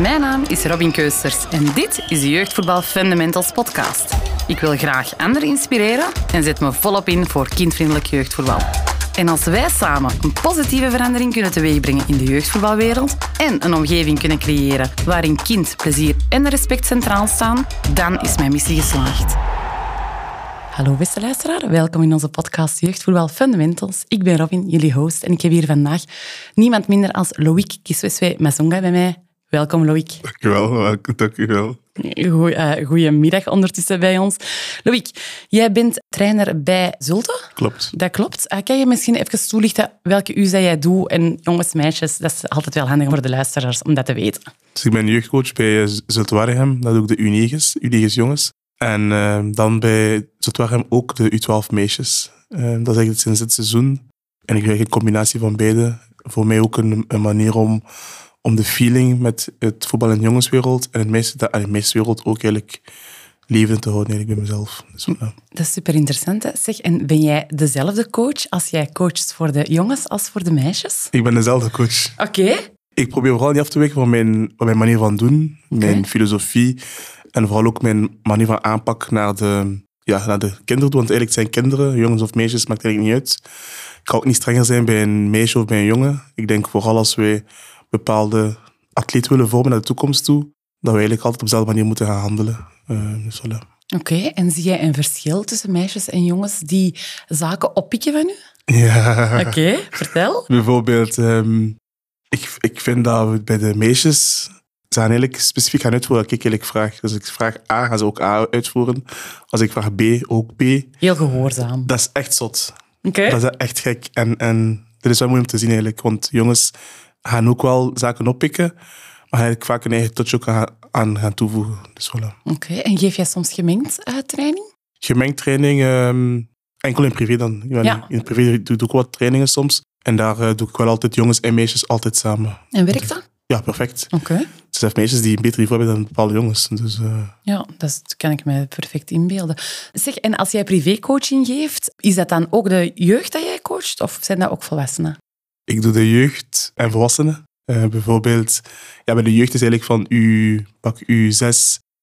Mijn naam is Robin Keusters en dit is de Jeugdvoetbal Fundamentals podcast. Ik wil graag anderen inspireren en zet me volop in voor kindvriendelijk jeugdvoetbal. En als wij samen een positieve verandering kunnen teweegbrengen in de jeugdvoetbalwereld en een omgeving kunnen creëren waarin kind, plezier en respect centraal staan, dan is mijn missie geslaagd. Hallo beste luisteraar, welkom in onze podcast Jeugdvoetbal Fundamentals. Ik ben Robin, jullie host, en ik heb hier vandaag niemand minder als Loïc Kisweswe Mazonga bij mij. Welkom Loïc. Dankjewel, dankjewel. Goeie, uh, goedemiddag ondertussen bij ons. Loïc, jij bent trainer bij Zulte. Klopt. Dat klopt. Uh, kan je misschien even toelichten welke U jij doet en jongens, meisjes? Dat is altijd wel handig voor de luisteraars om dat te weten. Dus ik ben jeugdcoach bij Zulte Waregem. Dat doe ik de U9's, U9's jongens. En uh, dan bij Zulte ook de U12 meisjes. dat is eigenlijk sinds dit seizoen. En ik krijg een combinatie van beide. Voor mij ook een, een manier om om de feeling met het voetbal- en jongenswereld en het meeste, de meisjeswereld ook eigenlijk levend te houden eigenlijk bij mezelf. Dus, Dat is super interessant. Hè? Zeg, en ben jij dezelfde coach als jij coacht voor de jongens als voor de meisjes? Ik ben dezelfde coach. Oké. Ik probeer vooral niet af te wijken van mijn, van mijn manier van doen, mijn filosofie en vooral ook mijn manier van aanpak naar de, ja, naar de kinderen. Want eigenlijk zijn kinderen, jongens of meisjes, maakt eigenlijk niet uit. Ik ga ook niet strenger zijn bij een meisje of bij een jongen. Ik denk vooral als wij bepaalde atleet willen vormen naar de toekomst toe, dat we eigenlijk altijd op dezelfde manier moeten gaan handelen. Uh, dus voilà. Oké, en zie jij een verschil tussen meisjes en jongens die zaken oppikken van u? Ja. Oké, vertel. Bijvoorbeeld, um, ik, ik vind dat we bij de meisjes ze gaan eigenlijk specifiek gaan uitvoeren wat ik eigenlijk vraag. Dus ik vraag A, gaan ze ook A uitvoeren. Als ik vraag B, ook B. Heel gehoorzaam. Dat is echt zot. Oké. Dat is echt gek. En, en dat is wel mooi om te zien eigenlijk. Want jongens gaan ook wel zaken oppikken, maar eigenlijk vaak een eigen touch ook aan gaan toevoegen. Dus voilà. Oké, en geef jij soms gemengd uh, training? Gemengd training, um, enkel in privé dan. Ja. In privé doe ik ook wat trainingen soms. En daar uh, doe ik wel altijd jongens en meisjes altijd samen. En werkt dat? Ja, perfect. Oké. Okay. Er zijn meisjes die een beter niveau hebben dan bepaalde jongens. Dus, uh... Ja, dat kan ik me perfect inbeelden. Zeg, en als jij privécoaching geeft, is dat dan ook de jeugd dat jij coacht? Of zijn dat ook volwassenen? Ik doe de jeugd en volwassenen. Uh, bijvoorbeeld, ja, bij de jeugd is eigenlijk van U, pak U6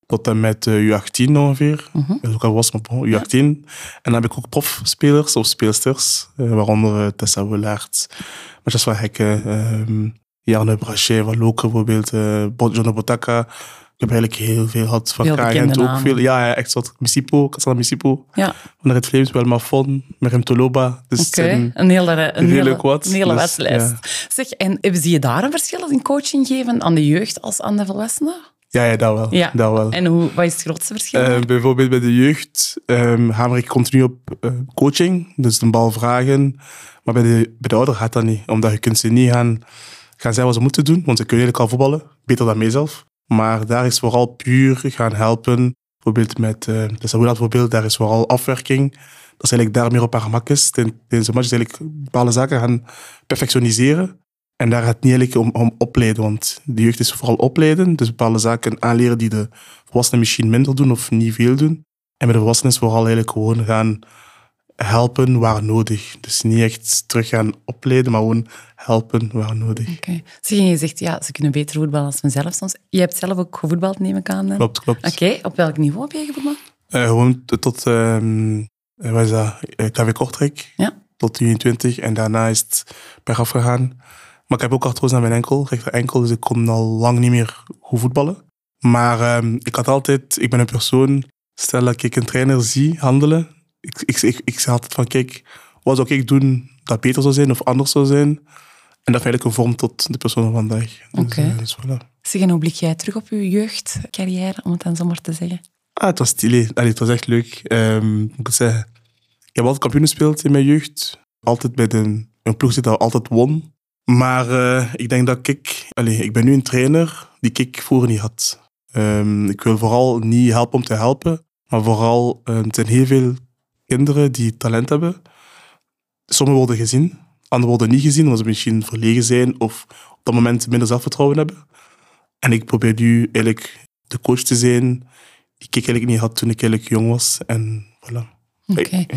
tot en met uh, U18 ongeveer. Uh. Dat is ook al was, maar bon, U18. Ja. En dan heb ik ook profspelers of speelsters, uh, waaronder Tessa Willaert, Mathias Hekken, um, Jarne Brachet van Loker bijvoorbeeld, John Botaka. Ik heb eigenlijk heel veel gehad van Kagent ook veel. Ja, ja echt wat. Missipo, Cassandra Missipo. Ja. Van Red Flames, Fon, Merem Toloba. Dus Oké, okay. een hele, een hele, een hele dus. Ja. Zeg, en zie je daar een verschil in coaching geven aan de jeugd als aan de volwassenen? Ja, ja, dat wel. Ja. Dat wel. En hoe, wat is het grootste verschil? Uh, bijvoorbeeld bij de jeugd um, hamer ik continu op uh, coaching, dus de bal vragen. Maar bij de, bij de ouder gaat dat niet, omdat je kunt ze niet gaan, gaan zeggen wat ze moeten doen, want ze kunnen eigenlijk al voetballen, beter dan mijzelf. Maar daar is vooral puur gaan helpen. Bijvoorbeeld met uh, de bijvoorbeeld, daar is vooral afwerking. Dat is eigenlijk daar meer op haar gemak is. Tijdens eigenlijk bepaalde zaken gaan perfectioniseren. En daar gaat het niet eigenlijk om, om opleiden, want de jeugd is vooral opleiden. Dus bepaalde zaken aanleren die de volwassenen misschien minder doen of niet veel doen. En bij de volwassenen is vooral eigenlijk gewoon gaan helpen waar nodig. Dus niet echt terug gaan opleiden, maar gewoon helpen waar nodig. Oké. Okay. je zegt, ja, ze kunnen beter voetballen als mezelf soms. Je hebt zelf ook gevoetbald, neem ik aan. Klopt, klopt. Oké, op welk niveau heb je gevoetbald? Uh, gewoon tot, um, wat is dat, KV Kortrijk. Ja. Tot 23 en daarna is het per afgegaan. Maar ik heb ook artrose aan mijn enkel, rechter enkel, dus ik kon al lang niet meer goed voetballen. Maar um, ik had altijd, ik ben een persoon, stel dat ik een trainer zie handelen, ik, ik, ik, ik zei altijd van, kijk, wat zou ik doen dat beter zou zijn of anders zou zijn? En dat eigenlijk gevormd tot de persoon van vandaag. Dus, Oké. Okay. Dus, voilà. Zeg, en hoe blik jij terug op je jeugdcarrière, om het dan zo maar te zeggen? Ah, het was stile. Allee, het was echt leuk. Um, ik zeggen, ik heb altijd kampioen gespeeld in mijn jeugd. Altijd bij de, een ploeg dat altijd won. Maar uh, ik denk dat ik... Allee, ik ben nu een trainer die ik vroeger niet had. Um, ik wil vooral niet helpen om te helpen, maar vooral, er zijn heel veel kinderen die talent hebben. Sommigen worden gezien, anderen worden niet gezien omdat ze misschien verlegen zijn of op dat moment minder zelfvertrouwen hebben. En ik probeer nu eigenlijk de coach te zijn die ik eigenlijk niet had toen ik eigenlijk jong was. En voilà. Okay.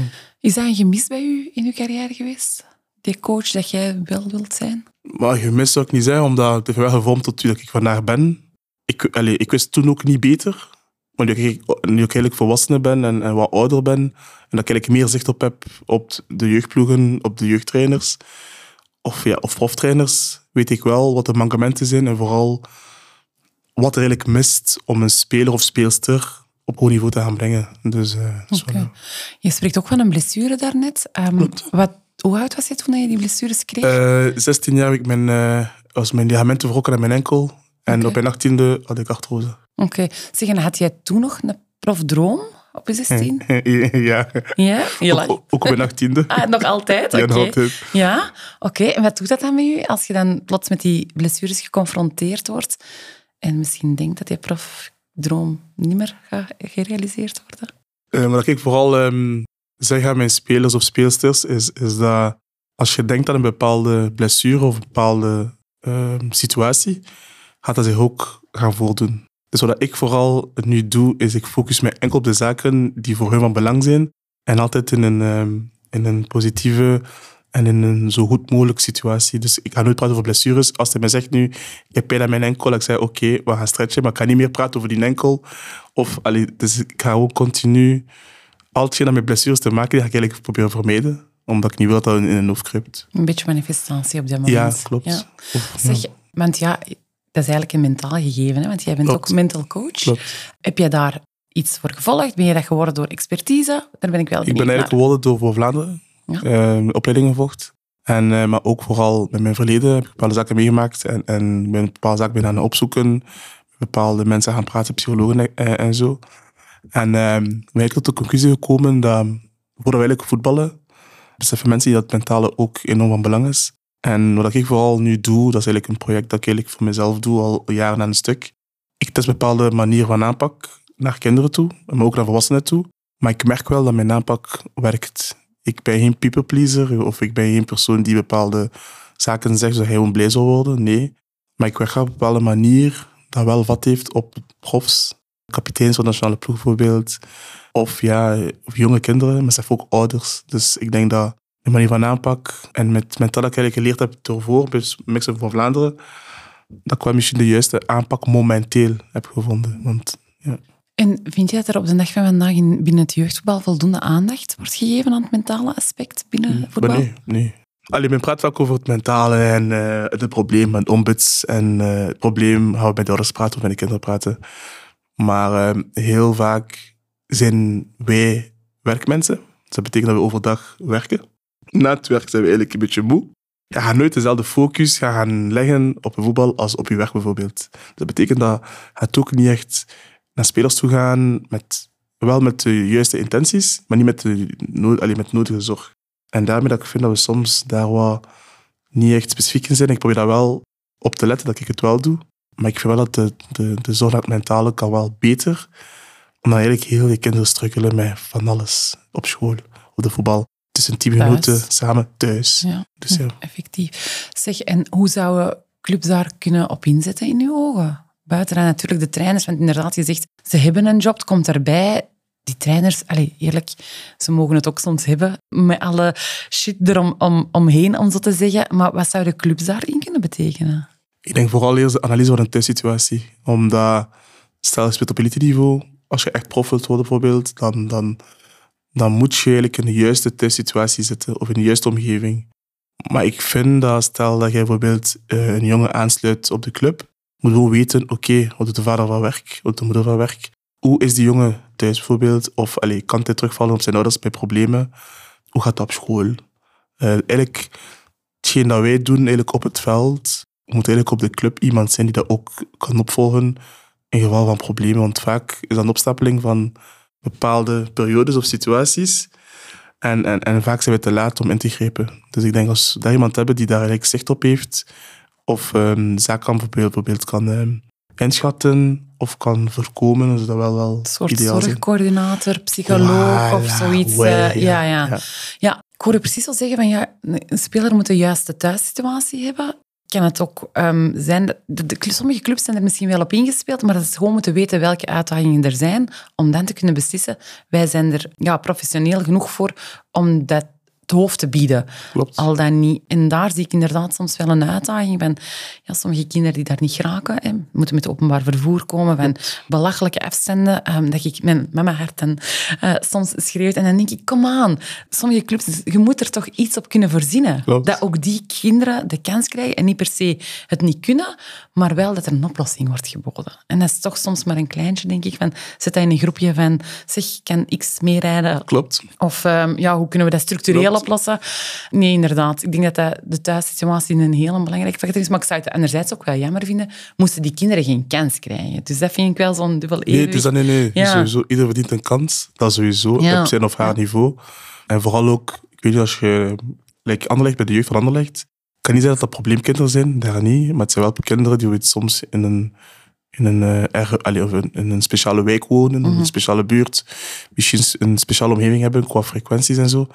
Is dat een gemis bij u in uw carrière geweest? Die coach dat jij wel wilt zijn? Maar gemis zou ik niet zeggen, omdat het heeft wel gevormd tot wie ik vandaag ben. ik, allee, ik wist toen ook niet beter. Maar nu ik, nu ik eigenlijk volwassener ben en, en wat ouder ben, en dat ik eigenlijk meer zicht op heb op de jeugdploegen, op de jeugdtrainers of, ja, of proftrainers, weet ik wel wat de mankementen zijn en vooral wat er eigenlijk mist om een speler of speelster op hoog niveau te gaan brengen. Dus, uh, okay. Je spreekt ook van een blessure daarnet. Um, wat, hoe oud was je toen je die blessures kreeg? Uh, 16 jaar ik mijn, was mijn ligamenten verrokken aan mijn enkel. En op mijn 18e had ik artrose. Oké. Okay. Zeg, en had jij toen nog een profdroom op je 16? ja. Ja? Heel lang. Ook, ook op mijn 18e. ah, nog altijd? Ja, nog altijd. Ja, oké. En wat doet dat dan met je als je dan plots met die blessures geconfronteerd wordt en misschien denkt dat je profdroom niet meer gaat gerealiseerd worden? Uh, wat ik vooral um, zeg aan mijn spelers of speelsters is, is dat als je denkt aan een bepaalde blessure of een bepaalde uh, situatie, gaat dat zich ook gaan voordoen. Dus wat ik vooral nu doe, is ik focus me enkel op de zaken die voor hun van belang zijn. En altijd in een, um, in een positieve en in een zo goed mogelijke situatie. Dus ik ga nooit praten over blessures. Als hij mij zegt nu, ik heb pijn aan mijn enkel, ik zeg oké, okay, we gaan stretchen, maar ik ga niet meer praten over die enkel. Of, allee, dus ik ga ook continu, al hetgeen met blessures te maken, die ga ik eigenlijk proberen vermijden omdat ik niet wil dat het in een hoofd kruipt. Een beetje manifestatie op dat moment. Ja, klopt. Ja. Of, zeg, ja. Want ja, dat is eigenlijk een mentaal gegeven, hè? want jij bent ook mental coach. Klopt. Heb jij daar iets voor gevolgd? Ben je dat geworden door expertise? Daar ben ik wel Ik ben eigenlijk geworden door voor Vlaanderen, ja. uh, opleidingen gevolgd. En, uh, maar ook vooral met mijn verleden heb ik bepaalde zaken meegemaakt en, en ben bepaalde zaken ben aan het opzoeken. Bepaalde mensen gaan praten, psychologen en, eh, en zo. En uh, ben ik tot de conclusie gekomen dat voordat we eigenlijk voetballen, beseffen mensen dat het mentale ook enorm van belang is. En wat ik vooral nu doe, dat is eigenlijk een project dat ik eigenlijk voor mezelf doe al jaren aan een stuk. Ik test bepaalde manieren van aanpak naar kinderen toe, maar ook naar volwassenen toe. Maar ik merk wel dat mijn aanpak werkt. Ik ben geen people pleaser of ik ben geen persoon die bepaalde zaken zegt zodat hij gewoon blij zal worden. Nee. Maar ik werk op een bepaalde manier dat wel wat heeft op profs, kapiteins van de nationale ploeg bijvoorbeeld. Of ja, of jonge kinderen, maar zelfs ook ouders. Dus ik denk dat de manier van aanpak en met, met dat ik eigenlijk geleerd heb ervoor, bij Mixen van Vlaanderen, dat ik wel misschien de juiste aanpak momenteel heb gevonden. Want, ja. En vind je dat er op de dag van vandaag in, binnen het jeugdvoetbal voldoende aandacht wordt gegeven aan het mentale aspect binnen voetbal? Nee, nee. Alleen men praat vaak over het mentale en uh, het probleem en ombuds. En uh, het probleem gaan we met de ouders praten of met de kinderen praten. Maar uh, heel vaak zijn wij werkmensen. Dus dat betekent dat we overdag werken na het werk zijn we eigenlijk een beetje moe. Je gaat nooit dezelfde focus gaan leggen op een voetbal als op je werk bijvoorbeeld. Dat betekent dat het ook niet echt naar spelers toe gaan met, wel met de juiste intenties, maar niet met de met nodige zorg. En daarmee dat ik vind dat we soms daar wat niet echt specifiek in zijn. Ik probeer daar wel op te letten dat ik het wel doe. Maar ik vind wel dat de, de, de zorg naar het mentale kan wel beter. Omdat eigenlijk heel veel kinderen strukkelen met van alles op school, op de voetbal tussen tien minuten samen thuis. Ja, dus ja. effectief. Zeg, en hoe zouden clubs daar kunnen op inzetten in uw ogen? Buiten natuurlijk de trainers, want inderdaad, je zegt, ze hebben een job, het komt erbij. Die trainers, allez, eerlijk, ze mogen het ook soms hebben, met alle shit erom om, omheen, om zo te zeggen. Maar wat zouden clubs daarin kunnen betekenen? Ik denk vooral eerst de analyse van een thuissituatie. Omdat, stel je speelt op elite niveau, als je echt prof wilt worden bijvoorbeeld, dan, dan dan moet je eigenlijk in de juiste thuissituatie zitten of in de juiste omgeving. Maar ik vind dat stel dat jij bijvoorbeeld eh, een jongen aansluit op de club, moet gewoon weten, oké, okay, wat doet de vader van werk, wat doet de moeder van werk? Hoe is die jongen thuis bijvoorbeeld? Of allee, kan hij terugvallen op zijn ouders bij problemen? Hoe gaat dat op school? Uh, eigenlijk, hetgeen dat wij doen eigenlijk op het veld, moet eigenlijk op de club iemand zijn die dat ook kan opvolgen in geval van problemen. Want vaak is dat een opstapeling van bepaalde periodes of situaties. En, en, en vaak zijn we te laat om in te grijpen. Dus ik denk als we daar iemand hebben die daar eigenlijk zicht op heeft, of um, zaken kan bijvoorbeeld kan um, inschatten of kan voorkomen, is dat wel wel Een soort zorgcoördinator, psycholoog of zoiets. Uh, ja, ja, ja. ja. ik hoor je precies al zeggen van ja, een speler moet de juiste thuissituatie hebben kan het ook um, zijn... Sommige clubs zijn er misschien wel op ingespeeld, maar dat is gewoon moeten weten welke uitdagingen er zijn, om dan te kunnen beslissen, wij zijn er ja, professioneel genoeg voor om dat het hoofd te bieden. Klopt. Al dan niet. En daar zie ik inderdaad soms wel een uitdaging van ja, sommige kinderen die daar niet geraken, hè, moeten met openbaar vervoer komen, van belachelijke afstanden, ehm, dat ik met, met mijn hart dan, eh, soms schreeuwt. En dan denk ik, kom aan, sommige clubs, je moet er toch iets op kunnen voorzien. Dat ook die kinderen de kans krijgen en niet per se het niet kunnen, maar wel dat er een oplossing wordt geboden. En dat is toch soms maar een kleintje, denk ik, van zet dat in een groepje van, zeg, kan X meerijden? Klopt. Of ehm, ja, hoe kunnen we dat structureel Klopt. oplossen? Nee, inderdaad. Ik denk dat, dat de thuissituatie een heel belangrijke factor is. Maar ik zou het anderzijds ook wel jammer vinden, moesten die kinderen geen kans krijgen. Dus dat vind ik wel zo'n dubbel Nee, dat, nee, nee. Ja. Sowieso, ieder verdient een kans. Dat sowieso, Ja. op zijn of haar niveau. En vooral ook, ik weet niet, als je like Anderlecht, bij de jeugd van Anderlecht, kan niet zijn dat dat probleemkinderen zijn, daar niet. Maar het zijn wel kinderen die soms in een, in een, eh, erg- allee, of in, in een speciale wijk wonen, Mhm. in een speciale buurt. Misschien een speciale omgeving hebben qua frequenties en zo.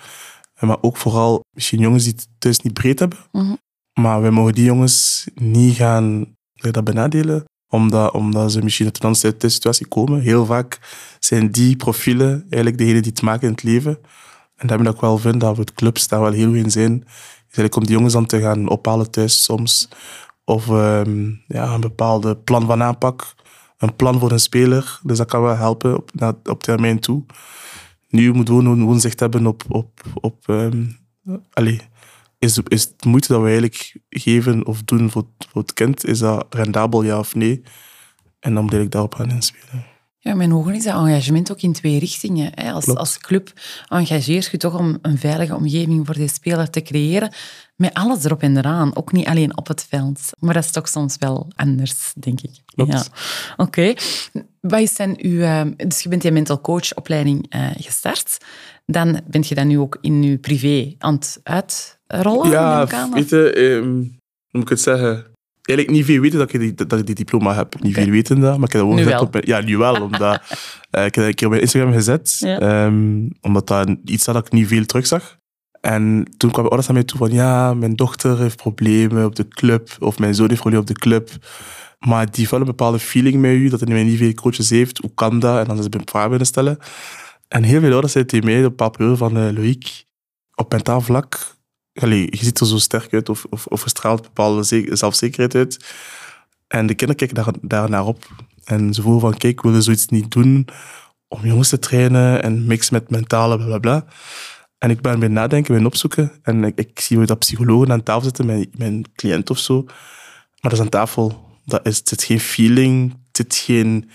En Maar ook vooral misschien jongens die het thuis niet breed hebben. Mhm. Maar wij mogen die jongens niet gaan eh, dat benadelen omdat, omdat ze misschien uit een andere situatie komen. Heel vaak zijn die profielen eigenlijk degene die het maken in het leven. En dat ik wel vind dat we het clubs daar wel heel goed in zijn. Om die jongens dan te gaan ophalen thuis soms. Of ehm, ja, een bepaalde plan van aanpak. Een plan voor een speler. Dus dat kan wel helpen op, op termijn toe. Nu moet we gewoon, gewoon zicht hebben op... op, op ehm, allee, is, is de moeite dat we eigenlijk geven of doen voor, voor het kind, is dat rendabel ja of nee? En dan moet ik daarop gaan inspelen. Ja, mijn ogen is dat engagement ook in twee richtingen. hè. Als, Klopt. als club engageer je toch om een veilige omgeving voor die speler te creëren. Met alles erop en eraan. Ook niet alleen op het veld. Maar dat is toch soms wel anders, denk ik. Klopt. Ja. Oké. Wat is dan uw... eh, dus je bent die mental coach opleiding eh, gestart. Dan ben je dan nu ook in je privé aan het uitrollen? ja, weet je, ehm, hoe moet ik het zeggen? Eigenlijk niet veel weten dat ik die, dat ik die diploma heb. Niet veel weten dat, maar ik heb dat gewoon Nu gezet wel. op mijn... Ja, nu wel, omdat... eh, ik heb dat een keer op mijn Instagram gezet, Ja. ehm, omdat dat iets was dat ik niet veel terugzag. En toen kwamen ouders aan mij toe van, ja, mijn dochter heeft problemen op de club, of mijn zoon heeft problemen op de club. Maar die heeft wel een bepaalde feeling met u, dat hij niet veel coaches heeft. Hoe kan dat? En dan is ze een vraag binnen stellen. En heel veel ouders zeiden tegen mij op een bepaald periode van, eh Loïc, op mentaal vlak, allee, je ziet er zo sterk uit of, of, of je straalt bepaalde ze- zelfzekerheid uit. En de kinderen kijken daar, daar naar op. En ze voelen van, kijk, we willen zoiets niet doen om jongens te trainen en mix met mentale bla bla bla. En ik ben bij nadenken, ben opzoeken. En ik, ik zie dat psychologen aan tafel zitten met mijn cliënt of zo. Maar dat is aan tafel. Dat is, het zit geen feeling, het zit geen...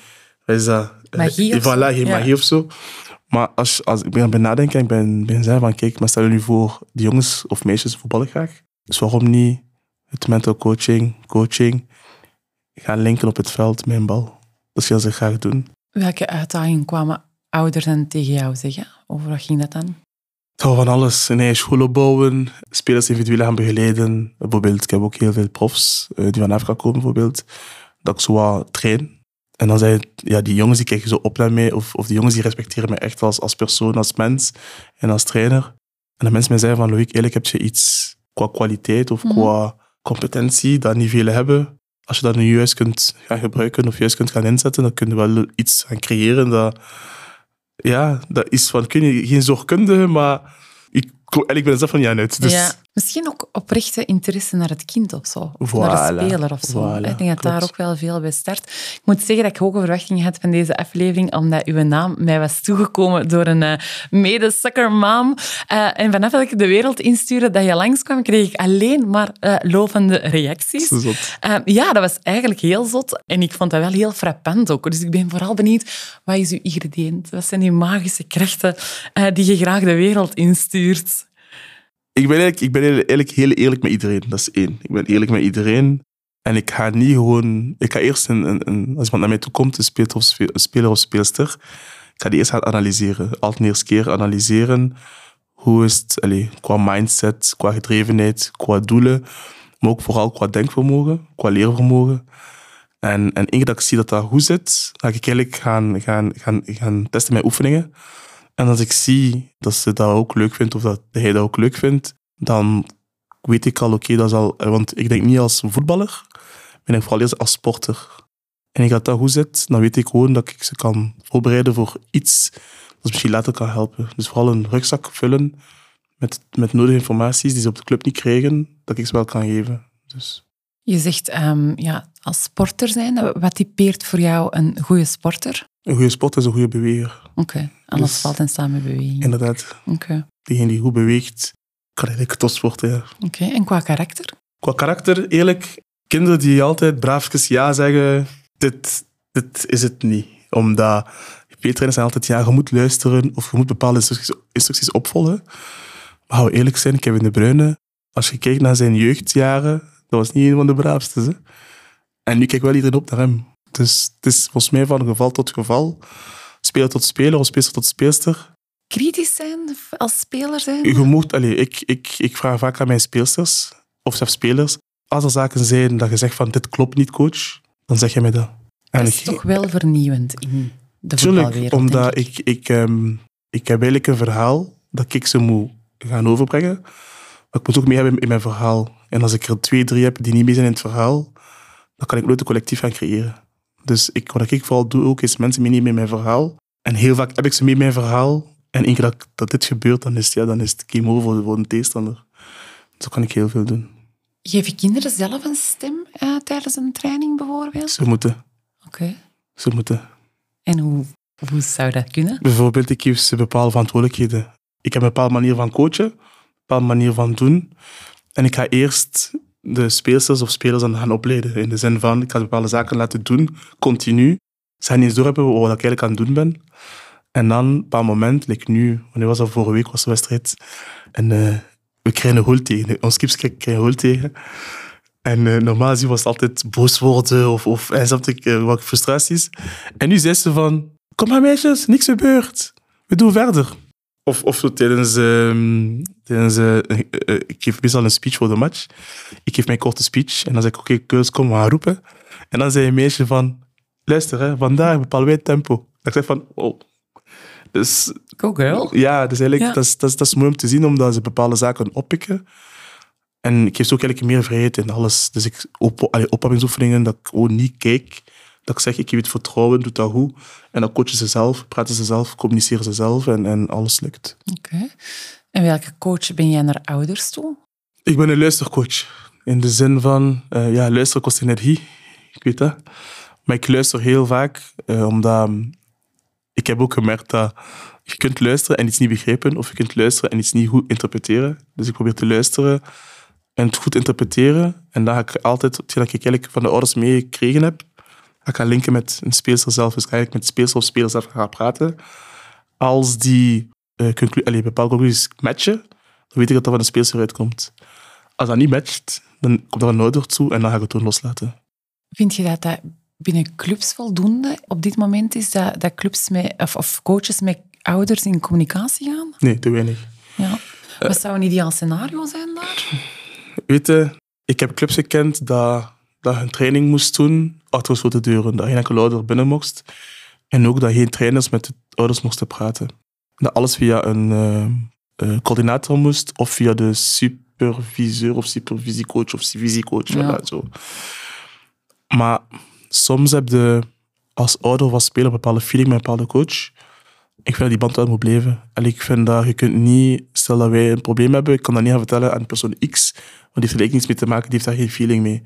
Wat is dat? Magie of Eh, Voilà, zo? geen Ja. magie of zo. Maar als, als ik ben nadenken, ik ben, ben zeggen van kijk, maar stel je nu voor, die jongens of meisjes voetballen graag. Dus waarom niet het mental coaching, coaching, gaan linken op het veld met een bal. Dat wat ze graag doen. Welke uitdagingen kwamen ouders dan tegen jou zeggen? Over wat ging dat dan? Van alles. Een eigen school opbouwen, spelers individueel gaan begeleiden. Bijvoorbeeld, ik heb ook heel veel profs eh, die van Afrika komen, bijvoorbeeld, dat ik zo wat train. En dan zei ja, die jongens die kijken zo op naar mij, of, of die jongens die respecteren mij echt als, als persoon, als mens en als trainer. En de mensen mij zeiden van, Loïc, eigenlijk heb je iets qua kwaliteit of Mhm. qua competentie dat niet velen hebben. Als je dat nu juist kunt gaan gebruiken of juist kunt gaan inzetten, dan kun je wel iets gaan creëren dat ja, dat is van, kun je geen zorgkundige, maar ik eigenlijk ben zelf van ja uit. Dus Ja, misschien ook oprechte interesse naar het kind of zo. Of Voilà, naar de speler of zo. voilà, ik denk dat daar ook wel veel bij start. Ik moet zeggen dat ik hoge verwachtingen had van deze aflevering, omdat uw naam mij was toegekomen door een eh, mede-soccermam. Eh, en vanaf dat ik de wereld instuurde dat je langskwam, kreeg ik alleen maar eh, lovende reacties. zot. Ja, dat was eigenlijk heel zot. En ik vond dat wel heel frappant ook. Dus ik ben vooral benieuwd, wat is uw ingrediënt? Wat zijn die magische krachten die je graag de wereld instuurt? Ik ben, eigenlijk, ik ben eigenlijk heel eerlijk met iedereen. Dat is één. Ik ben eerlijk met iedereen. En ik ga niet gewoon... Ik ga eerst, een, een, als iemand naar mij toe komt, een speler of, speelster, ik ga die eerst gaan analyseren. Altijd de eerste keer analyseren. Hoe is het qua mindset, qua gedrevenheid, qua doelen. Maar ook vooral qua denkvermogen, qua leervermogen. En, en één dat ik zie dat dat goed zit, ga ik eigenlijk gaan, gaan, gaan, gaan testen met oefeningen. En als ik zie dat ze dat ook leuk vindt, of dat hij dat ook leuk vindt, dan weet ik al, oké, dat is al... Want ik denk niet als voetballer, maar ik vooral eerst als sporter. En ik dat goed zit, dan weet ik gewoon dat ik ze kan voorbereiden voor iets dat misschien later kan helpen. Dus vooral een rugzak vullen met, met nodige informaties die ze op de club niet krijgen, dat ik ze wel kan geven. Dus. Je zegt um, ja, als sporter zijn, wat typeert voor jou een goede sporter? Een goede sporter is een goede beweger. Oké, okay. alles dus, valt en staat met beweging. Inderdaad. Oké. Okay. Degene die goed beweegt, kan eigenlijk topsporten, ja. Oké, en qua karakter? Qua karakter, eerlijk, kinderen die altijd braafjes ja zeggen, dit, dit is het niet. Omdat P-trainers zijn altijd, ja, je moet luisteren of je moet bepaalde instructies, instructies opvolgen. Maar hou eerlijk zijn, Kevin De Bruyne, als je kijkt naar zijn jeugdjaren, dat was niet een van de braafste. Hè? En nu kijkt wel iedereen op naar hem. Dus het is volgens mij van geval tot geval. Speler tot speler of speelster tot speelster. Kritisch zijn als speler zijn? Je moet, allez, ik, ik, ik vraag vaak aan mijn speelsters, of zelfs spelers, als er zaken zijn dat je zegt van dit klopt niet, coach, dan zeg je mij dat. En dat is toch wel vernieuwend in de Tuurlijk, omdat ik, ik, ik, um, ik heb eigenlijk een verhaal dat ik ze moet gaan overbrengen. Maar ik moet ook mee hebben in mijn verhaal. En als ik er twee, drie heb die niet mee zijn in het verhaal, dan kan ik nooit een collectief gaan creëren. Dus ik, wat ik vooral doe ook, is mensen meenemen in mijn verhaal. En heel vaak heb ik ze mee in mijn verhaal. En één keer dat, dat dit gebeurt, dan is, ja, dan is het game over voor een tegenstander. Zo kan ik heel veel doen. Geef je kinderen zelf een stem uh, tijdens een training bijvoorbeeld? Ze moeten. Oké. Ze moeten. En hoe, hoe zou dat kunnen? Bijvoorbeeld, ik geef ze bepaalde verantwoordelijkheden. Ik heb een bepaalde manier van coachen, een bepaalde manier van doen. En ik ga eerst de speelsters of spelers aan gaan opleiden. In de zin van, ik ga bepaalde zaken laten doen, continu. Ze gaan niet eens doorhebben wat ik eigenlijk aan het doen ben. En dan, op een moment, like nu, wanneer was dat vorige week, was de wedstrijd. En uh, we krijgen een tegen. Ons kips krijgen een tegen. En uh, normaal was het altijd boos worden of, of en ik, uh, wat frustraties. En nu zei ze van, kom maar meisjes, niks gebeurt. We doen verder. Of, of zo tijdens, uh, tijdens uh, ik geef meestal een speech voor de match. Ik geef mijn korte speech en dan zeg ik, oké, okay, kom, we gaan roepen. En dan zei een meisje van, luister, hè, vandaag bepalen wij het tempo. Ik zeg van, oh. Dus, Go girl. Ja, dus eigenlijk, dat, is, dat, is, dat is mooi om te zien, omdat ze bepaalde zaken oppikken. En ik geef ze ook eigenlijk meer vrijheid in alles. Dus ik op, opwarmingsoefeningen, dat ik gewoon niet kijk. Dat ik zeg, ik geef het vertrouwen, doe dat goed. En dan coachen ze zelf, praten ze zelf, communiceren ze zelf en, en alles lukt. Oké. En welke coach ben jij naar ouders toe? Ik ben een luistercoach. In de zin van, uh, ja, luisteren kost energie. Ik weet dat. Maar ik luister heel vaak, uh, omdat ik heb ook gemerkt dat je kunt luisteren en iets niet begrijpen, of je kunt luisteren en iets niet goed interpreteren. Dus ik probeer te luisteren en het goed interpreteren. En dan ga ik altijd, dat ik eigenlijk van de ouders meegekregen heb, ga ik linken met een speelster zelf. Dus ik met speelster of speler zelf gaan praten. Als die uh, conclu bepaalde conclusies matchen, dan weet ik dat er van de speelster uitkomt. Als dat niet matcht, dan komt er een ouder toe en dan ga ik het toen loslaten. Vind je dat dat binnen clubs voldoende op dit moment is, dat, dat clubs met, of, of coaches met ouders in communicatie gaan? Nee, te weinig. Ja. Wat zou een ideaal scenario zijn daar? Weet je, ik heb clubs gekend dat, dat een training moest doen achter gesloten deuren. Dat geen enkele ouder binnen mocht. En ook dat geen trainers met de ouders moesten praten. Dat alles via een uh, coördinator moest of via de superviseur of supervisiecoach of supervisiecoach. Ja. zo. Maar soms heb je als ouder of als speler een bepaalde feeling met een bepaalde coach ik vind dat die band wel moet blijven. En ik vind dat je kunt niet, stel dat wij een probleem hebben, ik kan dat niet gaan vertellen aan persoon X, want die heeft er niets mee te maken, die heeft daar geen feeling mee.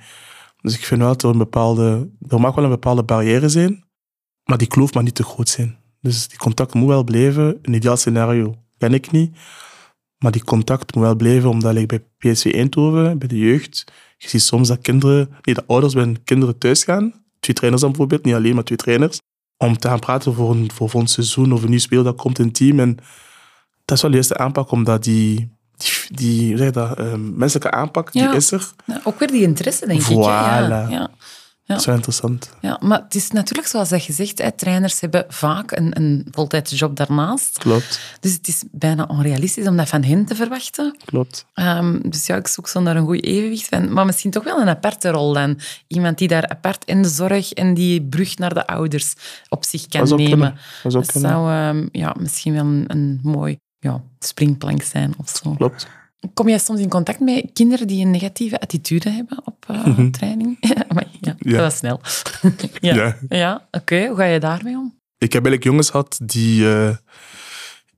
Dus ik vind wel dat er een bepaalde, er mag wel een bepaalde barrière zijn, maar die kloof mag niet te groot zijn. Dus die contact moet wel blijven. Een ideaal scenario ben ik niet, maar die contact moet wel blijven, omdat ik bij PSV Eindhoven, bij de jeugd, je ziet soms dat kinderen, nee, dat ouders bij hun kinderen thuis gaan, twee trainers dan bijvoorbeeld, niet alleen, maar twee trainers, om te gaan praten voor een, voor een seizoen of een nieuw speel dat komt in het team. En dat is wel de eerste aanpak, omdat die, die, die zeg dat, uh, menselijke aanpak, die is er. Ja, ook weer die interesse, denk voilà. ik. Ja, ja. Dat is wel interessant. Ja, maar het is natuurlijk zoals dat je zegt, hè, trainers hebben vaak een, een voltijdsjob daarnaast. Klopt. Dus het is bijna onrealistisch om dat van hen te verwachten. Klopt. Um, dus ja, ik zoek zo naar een goed evenwicht. Van, maar misschien toch wel een aparte rol dan. Iemand die daar apart in de zorg en die brug naar de ouders op zich kan nemen. Dat, dat zou um, ja, misschien wel een, een mooi ja, springplank zijn of zo. Klopt. Kom jij soms in contact met kinderen die een negatieve attitude hebben op uh, training? maar, ja, ja, dat was snel. ja, ja. ja oké. Hoe ga je daarmee om? Ik heb eigenlijk jongens gehad die, uh,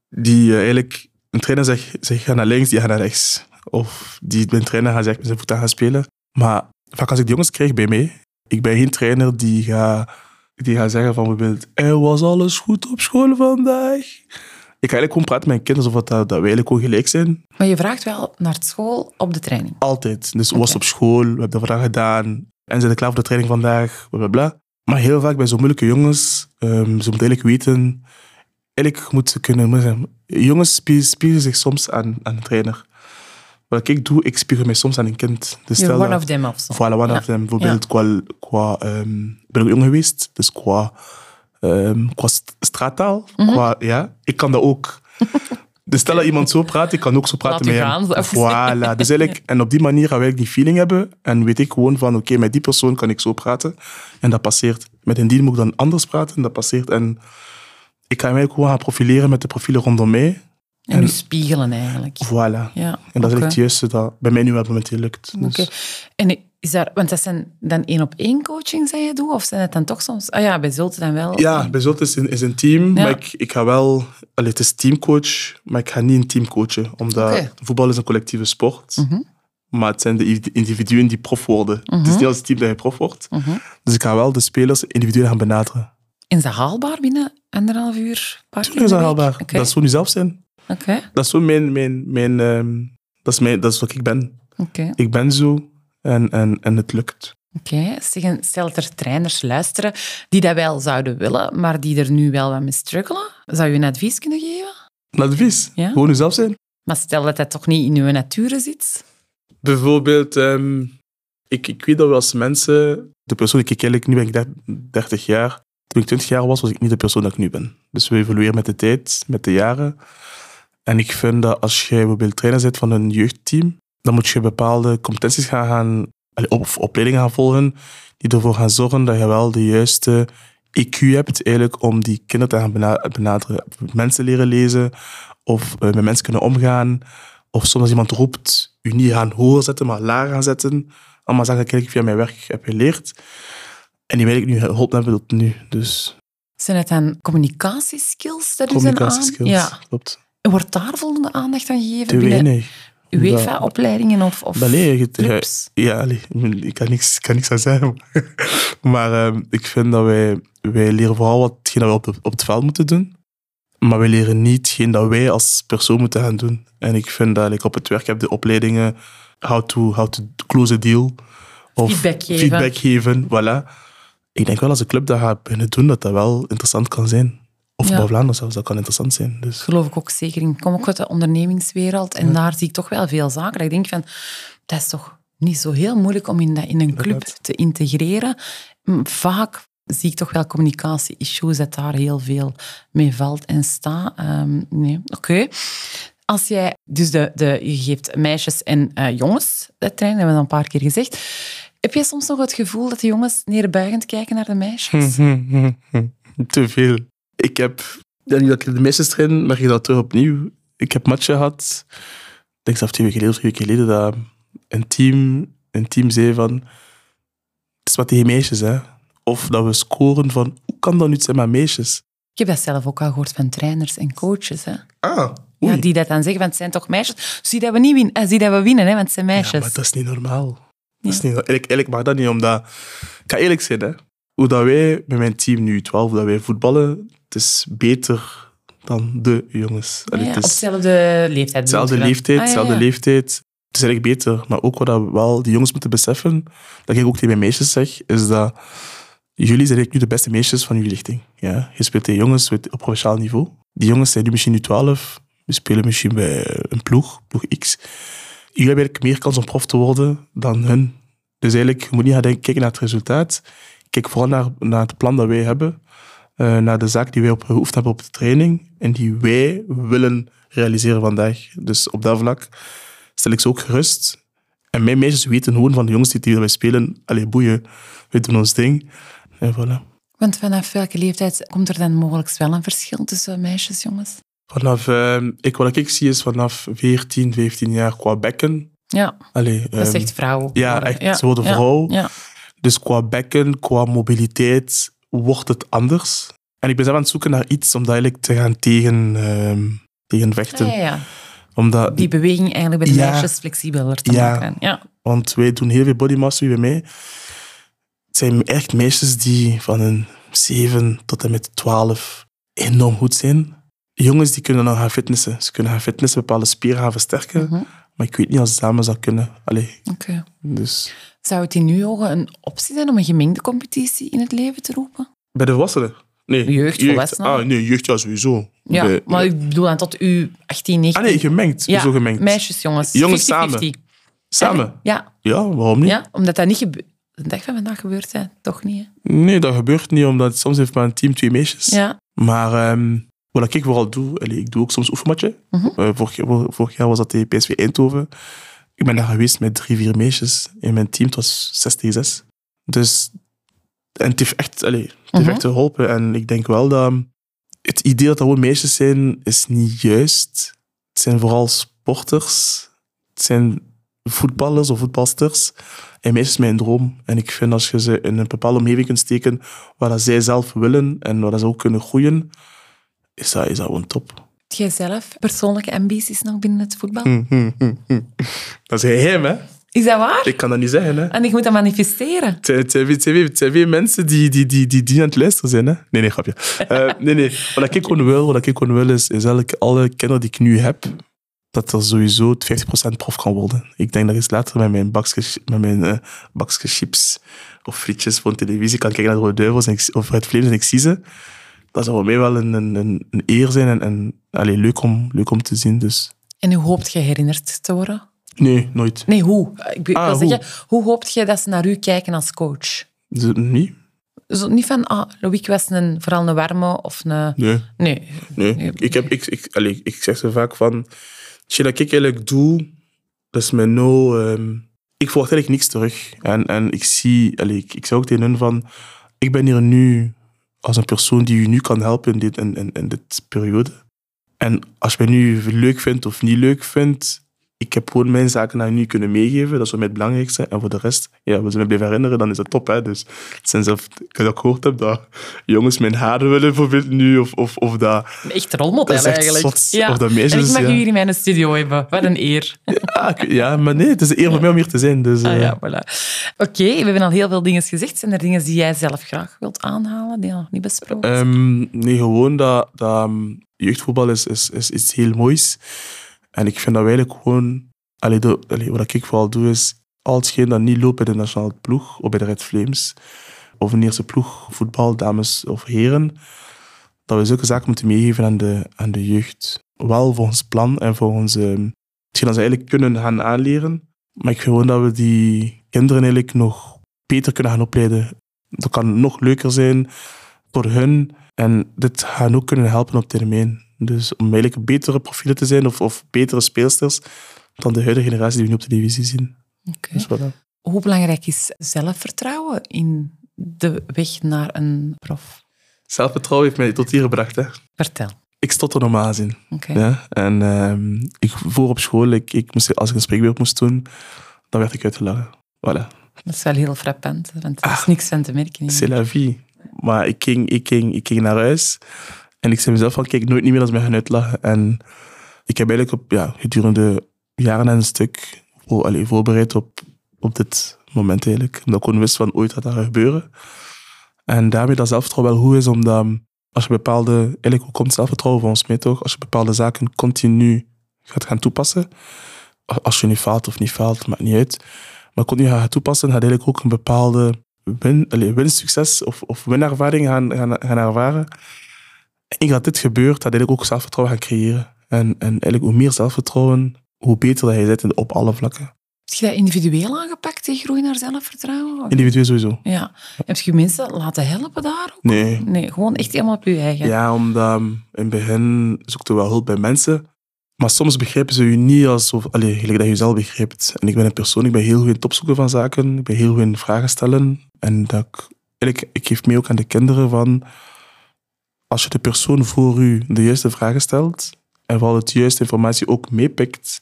die uh, eigenlijk een trainer zegt, zegt ga naar links, die gaat naar rechts. Of die, een trainer gaat zeggen, zijn voet aan gaan spelen. Maar vaak als ik die jongens krijg bij mij, ik ben geen trainer die gaat, die gaat zeggen van bijvoorbeeld, er was alles goed op school vandaag. Ik ga eigenlijk gewoon praten met mijn kinderen alsof dat, dat wij eigenlijk gewoon gelijk zijn. Maar je vraagt wel naar school op de training. Altijd. Dus hoe was op school? We hebben dat vandaag gedaan. En zijn er klaar voor de training vandaag? Bla, bla, bla. Maar heel vaak bij zo'n moeilijke jongens, ehm, ze moeten eigenlijk weten... Eigenlijk moeten ze kunnen... ik zeggen, jongens spie- spiegelen zich soms aan, aan een trainer. Wat ik doe, ik spiegel mij soms aan een kind. Dus You're one dat- of them of zo. Voilà, one Ja. of them. Bijvoorbeeld qua... qua ehm, ik ben ook jong geweest, dus qua, ehm, qua st- straattaal. Mhm. qua, ja, ik kan dat ook. dus stel dat iemand zo praat, ik kan ook zo praten met gaan, hem. ik. Voilà. Dus eigenlijk, en op die manier gaan wij die feeling hebben. En weet ik gewoon van, oké, met die persoon kan ik zo praten. En dat passeert. Met een die moet ik dan anders praten. En dat passeert. En ik ga mij ook gewoon gaan profileren met de profielen rondom mij. En u spiegelen eigenlijk. Voilà. Ja, En dat is het juiste dat bij mij nu wel momenteel lukt. Dus- Oké. En is daar, want dat zijn dan één op één coaching dat je doet? Of zijn het dan toch soms... Ah ja, bij Zulte dan wel. Ja, bij Zot is een, is een team, Ja. maar ik, ik ga wel... Allee, het is teamcoach, maar ik ga niet een team coachen. Omdat voetbal is een collectieve sport. Mhm. Maar het zijn de individuen die prof worden. Het is niet als team dat je prof wordt. Mhm. Dus ik ga wel de spelers individueel gaan benaderen. Is dat haalbaar binnen anderhalf uur? Paar Tuurlijk is dat haalbaar. Dat is gewoon jezelf zijn. Oké. Dat is gewoon mijn... mijn, mijn ehm, dat, is mijn dat is wat ik ben. Oké. Ik ben zo en, en, en het lukt. Oké. Stel dat er trainers luisteren die dat wel zouden willen, maar die er nu wel wat mee struggelen. Zou je een advies kunnen geven? Een advies. Ja? Gewoon jezelf zijn. Maar stel dat dat toch niet in uw nature zit. Bijvoorbeeld, ehm, ik, ik weet dat we als mensen, de persoon die ik eigenlijk, nu ben ik der- 30 jaar, toen ik 20 jaar was, was ik niet de persoon dat ik nu ben. Dus we evolueren met de tijd, met de jaren. En ik vind dat als je bijvoorbeeld trainer bent van een jeugdteam, dan moet je bepaalde competenties gaan, gaan of opleidingen gaan volgen, die ervoor gaan zorgen dat je wel de juiste EQ hebt eigenlijk om die kinderen te gaan bena- benaderen. Mensen leren lezen, of eh, met mensen kunnen omgaan, of soms als iemand roept, u niet gaan hoger zetten, maar lager gaan zetten. Allemaal zaken die ik via mijn werk heb geleerd. En die wil ik nu geholpen hebben tot nu. Dus Zijn het dan communicatieskills dat zijn aan? communicatieskills, Ja. klopt. Wordt daar voldoende aandacht aan gegeven Te binnen weinig. UEFA-opleidingen of, of clubs? Ja, allee, ik kan niks, ik kan niks aan zeggen. maar ehm, ik vind dat wij, wij leren vooral wat dat we op, de- op het veld moeten doen. Maar wij leren niet hetgeen dat wij als persoon moeten gaan doen. En ik vind dat ik op het werk heb de opleidingen how to, how to close a deal. Of Feedback geven. feedback geven, voilà. Ik denk wel als een club dat gaat kunnen doen, dat dat wel interessant kan zijn. Of Ja. Vlaanderen zelfs, dat kan interessant zijn. Dus. geloof ik ook zeker in. Ik kom ook uit de ondernemingswereld en daar zie ik toch wel veel zaken. Dat ik denk van, dat is toch niet zo heel moeilijk om in, dat, in een club te integreren. Vaak zie ik toch wel communicatie-issues, dat daar heel veel mee valt en staat. Ehm, nee, oké. Als jij, dus de, de, je geeft meisjes en eh, jongens dat trainen, hebben we dat een paar keer gezegd. Heb jij soms nog het gevoel dat de jongens neerbuigend kijken naar de meisjes? Te veel. Ik heb, ja, nu dat ik de meisjes train, merk je dat terug opnieuw. Ik heb matchen gehad, ik denk zelfs twee weken geleden of drie weken geleden, dat een team, een team zei van, het is wat tegen meisjes, hè. Of dat we scoren van, hoe kan dat nu zijn met meisjes? Ik heb dat zelf ook al gehoord van trainers en coaches. Hè? Ah, Ja, die dat dan zeggen, want het zijn toch meisjes. Zie dat we niet winnen, eh, zie dat we winnen, hè, want het zijn meisjes. Ja, maar dat is niet normaal. Dat is Ja. niet, eigenlijk, eigenlijk mag dat niet, omdat... Ik ga eerlijk zijn, hè. Hoe dat wij met mijn team nu 12, dat wij voetballen, het is beter dan de jongens. Ja, Allee, op dezelfde leeftijd. dezelfde leeftijd? Ah, dezelfde ja. leeftijd. Het is eigenlijk beter. Maar ook wat dat wel die jongens moeten beseffen, dat ik ook tegen mijn meisjes zeg, is dat jullie zijn nu de beste meisjes van jullie lichting. Ja? Je speelt tegen jongens op provinciaal niveau. Die jongens zijn nu misschien nu 12. We spelen misschien bij een ploeg, ploeg X. Jullie hebben eigenlijk meer kans om prof te worden dan hun. Dus eigenlijk, je moet niet gaan denken, kijken naar het resultaat. Kijk vooral naar, naar het plan dat wij hebben. eh, naar de zaak die wij op geoefend hebben op de training. En die wij willen realiseren vandaag. Dus op dat vlak stel ik ze ook gerust. En mijn meisjes weten gewoon van de jongens die wij spelen. Allee, boeien, we doen ons ding. En voilà. Want vanaf welke leeftijd komt er dan mogelijk wel een verschil tussen meisjes en jongens? Vanaf, eh, ik, wat ik zie is vanaf 14, 15 jaar qua bekken. Ja, Allee, dat is ehm, echt vrouw. ja, echt, ze worden ja, vrouw. Ja. Dus qua bekken, qua mobiliteit wordt het anders. En ik ben zelf aan het zoeken naar iets om eigenlijk te gaan tegen, ehm, tegen vechten. Ja, ja, ja. Omdat, Die beweging eigenlijk bij de meisjes flexibeler te maken. Ja. Want wij doen heel veel body mastery bij mij. Het zijn echt meisjes die van een 7 tot en met 12 enorm goed zijn. Jongens die kunnen dan gaan fitnessen. Ze kunnen gaan fitnessen, bepaalde spieren gaan versterken. Mhm. Maar ik weet niet als het samen zou kunnen. Allee, Oké. dus... Zou het in uw ogen een optie zijn om een gemengde competitie in het leven te roepen? Bij de volwassenen? Nee. Jeugd, volwassenen. Ah, nee, jeugd ja, sowieso. Ja, Bij- maar ik bedoel dan tot u 18, 19. Ah nee, gemengd. ja, Zo gemengd. meisjes, jongens. Jongens 50-50. Samen? Ja, Ja, waarom niet? ja, omdat dat niet gebeurt. De dag van vandaag gebeurt, hè? toch niet. Hè? Nee, dat gebeurt niet, omdat soms heeft mijn team twee meisjes. Ja. Maar ehm, wat ik vooral doe, allee, ik doe ook soms oefenmatje. Mhm. Eh, vorig, jaar- vorig jaar was dat tegen PSV Eindhoven. Ik ben daar geweest met drie, vier meisjes. In mijn team het was 6 tegen 6. Dus en het heeft echt, allee, het heeft Mhm. echt geholpen. En ik denk wel dat het idee dat er gewoon meisjes zijn, is niet juist. Het zijn vooral sporters. Het zijn voetballers of voetbalsters. En meisjes een droom. En ik vind als je ze in een bepaalde omgeving kunt steken waar dat zij zelf willen en waar dat ze ook kunnen groeien, is dat, is dat gewoon top. Heb jij zelf persoonlijke ambities nog binnen het voetbal? Hm, hm, hm, hm. Dat is geheim, hè? Is dat waar? Ik kan dat niet zeggen, hè? En ik moet dat manifesteren. Het zijn, weer mensen die, die, die, die, die aan het luisteren zijn. Hè? Nee, nee, grapje. Eh, nee, nee. Wat ik gewoon wil, wat ik gewoon wil is, is eigenlijk alle kinderen die ik nu heb, dat er sowieso 50% prof kan worden. Ik denk dat ik later met mijn bakje, met mijn, bakje chips of frietjes de televisie kan kijken naar de Rode Duivels of het Vlees en ik zie ze. Dat zou voor mij wel een, een, een, eer zijn en, en allee, leuk, om, leuk om te zien. Dus. En hoe hoopt je herinnerd te worden? Nee, nooit. Nee, hoe? Ik wil Ah, hoe? zeggen, hoe hoopt je dat ze naar u kijken als coach? Dus, niet? Zo, niet van, ah, Loïc was een, vooral een warme of een... Nee. Nee. Nee, Nee. ik, heb, ik, ik, allee, ik zeg zo vaak van... Dat ik eigenlijk doe, dat is me nou... ehm, ik verwacht eigenlijk niks terug. En, en ik zie... Allee, ik, ik zeg ook tegen hun van... Ik ben hier nu als een persoon die u nu kan helpen in dit, in, in, in dit periode. En als je mij nu leuk vindt of niet leuk vindt... Ik heb gewoon mijn zaken aan nu kunnen meegeven. Dat is voor mij het belangrijkste. En voor de rest, ja, we ze me blijven herinneren, dan is het top. Hè? Dus het zijn zelf, ik ook gehoord heb dat jongens mijn haren willen bijvoorbeeld nu. Of, of, of dat Een echt rolmodel Dat eigenlijk. zot. Of dat meisjes, en ik mag ja. u hier in mijn studio hebben. Wat een eer. Ja, ja, maar nee, het is een eer voor mij om hier te zijn. Dus, Ah, eh, ja, voilà. Oké, we hebben al heel veel dingen gezegd. Zijn er dingen die jij zelf graag wilt aanhalen, die nog niet besproken zijn? ehm, nee, gewoon dat, dat ehm, jeugdvoetbal is, is, is iets heel moois. En ik vind dat eigenlijk gewoon... Allee, de, wat ik vooral doe, is al hetgeen dat niet loopt bij de nationale ploeg of bij de Red Flames, of een eerste ploeg, voetbal, dames of heren, dat we zulke zaken moeten meegeven aan de, aan de jeugd. Wel volgens plan en volgens ehm, hetgeen dat ze eigenlijk kunnen gaan aanleren. Maar ik vind gewoon dat we die kinderen eigenlijk nog beter kunnen gaan opleiden. Dat kan nog leuker zijn voor hun. En dit gaat ook kunnen helpen op termijn. Dus om eigenlijk betere profielen te zijn of, of betere speelsters dan de huidige generatie die we nu op de televisie zien. Oké. Dus voilà. Hoe belangrijk is zelfvertrouwen in de weg naar een prof? Zelfvertrouwen heeft mij tot hier gebracht. Hè. Vertel. Ik stotter normaal zien. Oké. Ja? En ehm, ik, voor op school, ik, ik moest, als ik een spreekbeurt moest doen, dan werd ik uitgelachen. Voilà. Dat is wel heel frappant, want er is Ah. niks van te merken. C'est la vie. Maar ik ging, ik, ging, ik ging naar huis en ik zei mezelf van, kijk, nooit niet meer als mij gaan uitlachen. En ik heb eigenlijk op, ja, gedurende jaren en een stuk voor, allee, voorbereid op, op dit moment eigenlijk. Omdat ik gewoon wist van, ooit dat gaan gebeuren. En daarmee dat zelfvertrouwen wel goed is, omdat als je bepaalde, eigenlijk hoe komt zelfvertrouwen volgens mij toch, als je bepaalde zaken continu gaat gaan toepassen, als je nu faalt of niet faalt, maakt niet uit, maar continu gaat toepassen, gaat eigenlijk ook een bepaalde win, winsucces of, of winervaring gaan, gaan ervaren. En dat dit gebeurt, dat eigenlijk ook zelfvertrouwen gaan creëren. En, en eigenlijk hoe meer zelfvertrouwen, hoe beter dat je zit op alle vlakken. Heb je dat individueel aangepakt, die groei naar zelfvertrouwen? Individueel sowieso. Ja. Heb je mensen laten helpen daar ook? Nee. Nee, gewoon echt helemaal op je eigen. Ja, omdat in het begin zoekte wel hulp bij mensen. Maar soms begrijpen ze je niet alsof... Allee, gelijk dat je zelf begrijpt. En ik ben een persoon, ik ben heel goed in het opzoeken van zaken. Ik ben heel goed in vragen stellen. En dat ik... Eigenlijk, ik geef mee ook aan de kinderen van... Als je de persoon voor u de juiste vragen stelt... en vooral het juiste informatie ook meepikt...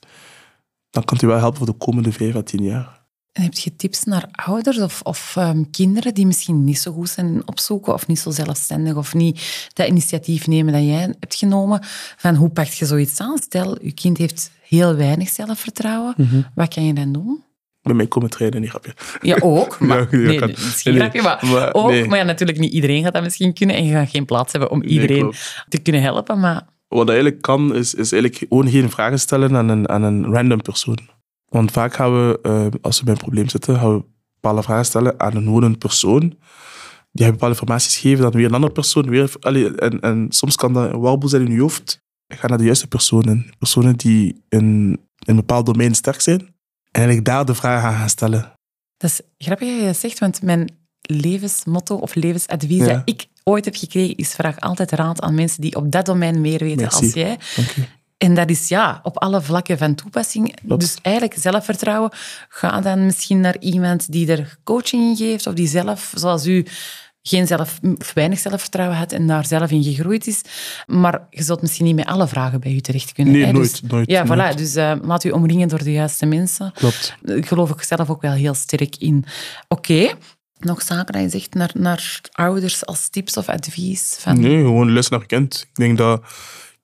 dan kan het je wel helpen voor de komende vijf à tien jaar. En heb je tips naar ouders of, of ehm, kinderen die misschien niet zo goed zijn in opzoeken of niet zo zelfstandig of niet dat initiatief nemen dat jij hebt genomen? Van hoe pak je zoiets aan? Stel, je kind heeft heel weinig zelfvertrouwen. Wat kan je dan doen? Bij mij komen trainen, niet grapje. Ja, ook. Maar, Ja, nee, misschien nee, grapje, maar, maar ook. nee. Maar ja, natuurlijk niet iedereen gaat dat misschien kunnen en je gaat geen plaats hebben om iedereen te kunnen helpen. Maar Wat dat eigenlijk kan, is, is eigenlijk gewoon geen vragen stellen aan een, aan een random persoon. Want vaak gaan we, eh, als we bij een probleem zitten, gaan we bepaalde vragen stellen aan een een persoon. Die gaat bepaalde informaties geven, dan weer een andere persoon. Weer, allee, en, en soms kan dat een warboel zijn in je hoofd. Ga naar de juiste personen. Personen die in, in een bepaald domein sterk zijn. En eigenlijk daar de vragen aan gaan stellen. dat is grappig dat je dat zegt, want mijn levensmotto of levensadvies Ja. dat ik ooit heb gekregen is vraag altijd raad aan mensen die op dat domein meer weten Merci. als jij. En dat is ja, op alle vlakken van toepassing. Klopt. Dus eigenlijk zelfvertrouwen. Ga dan misschien naar iemand die er coaching in geeft of die zelf, zoals u, geen zelf, of weinig zelfvertrouwen had en daar zelf in gegroeid is. Maar je zult misschien niet met alle vragen bij u terecht kunnen. Nee, hè. nooit, Dus- nooit, Ja, nooit. voilà. Dus eh, laat u omringen door de juiste mensen. Klopt. Daar geloof ik zelf ook wel heel sterk in. Oké. Nog zaken dat je zegt naar, naar ouders als tips of advies? Van, Nee, gewoon luisteren naar kind. Ik denk dat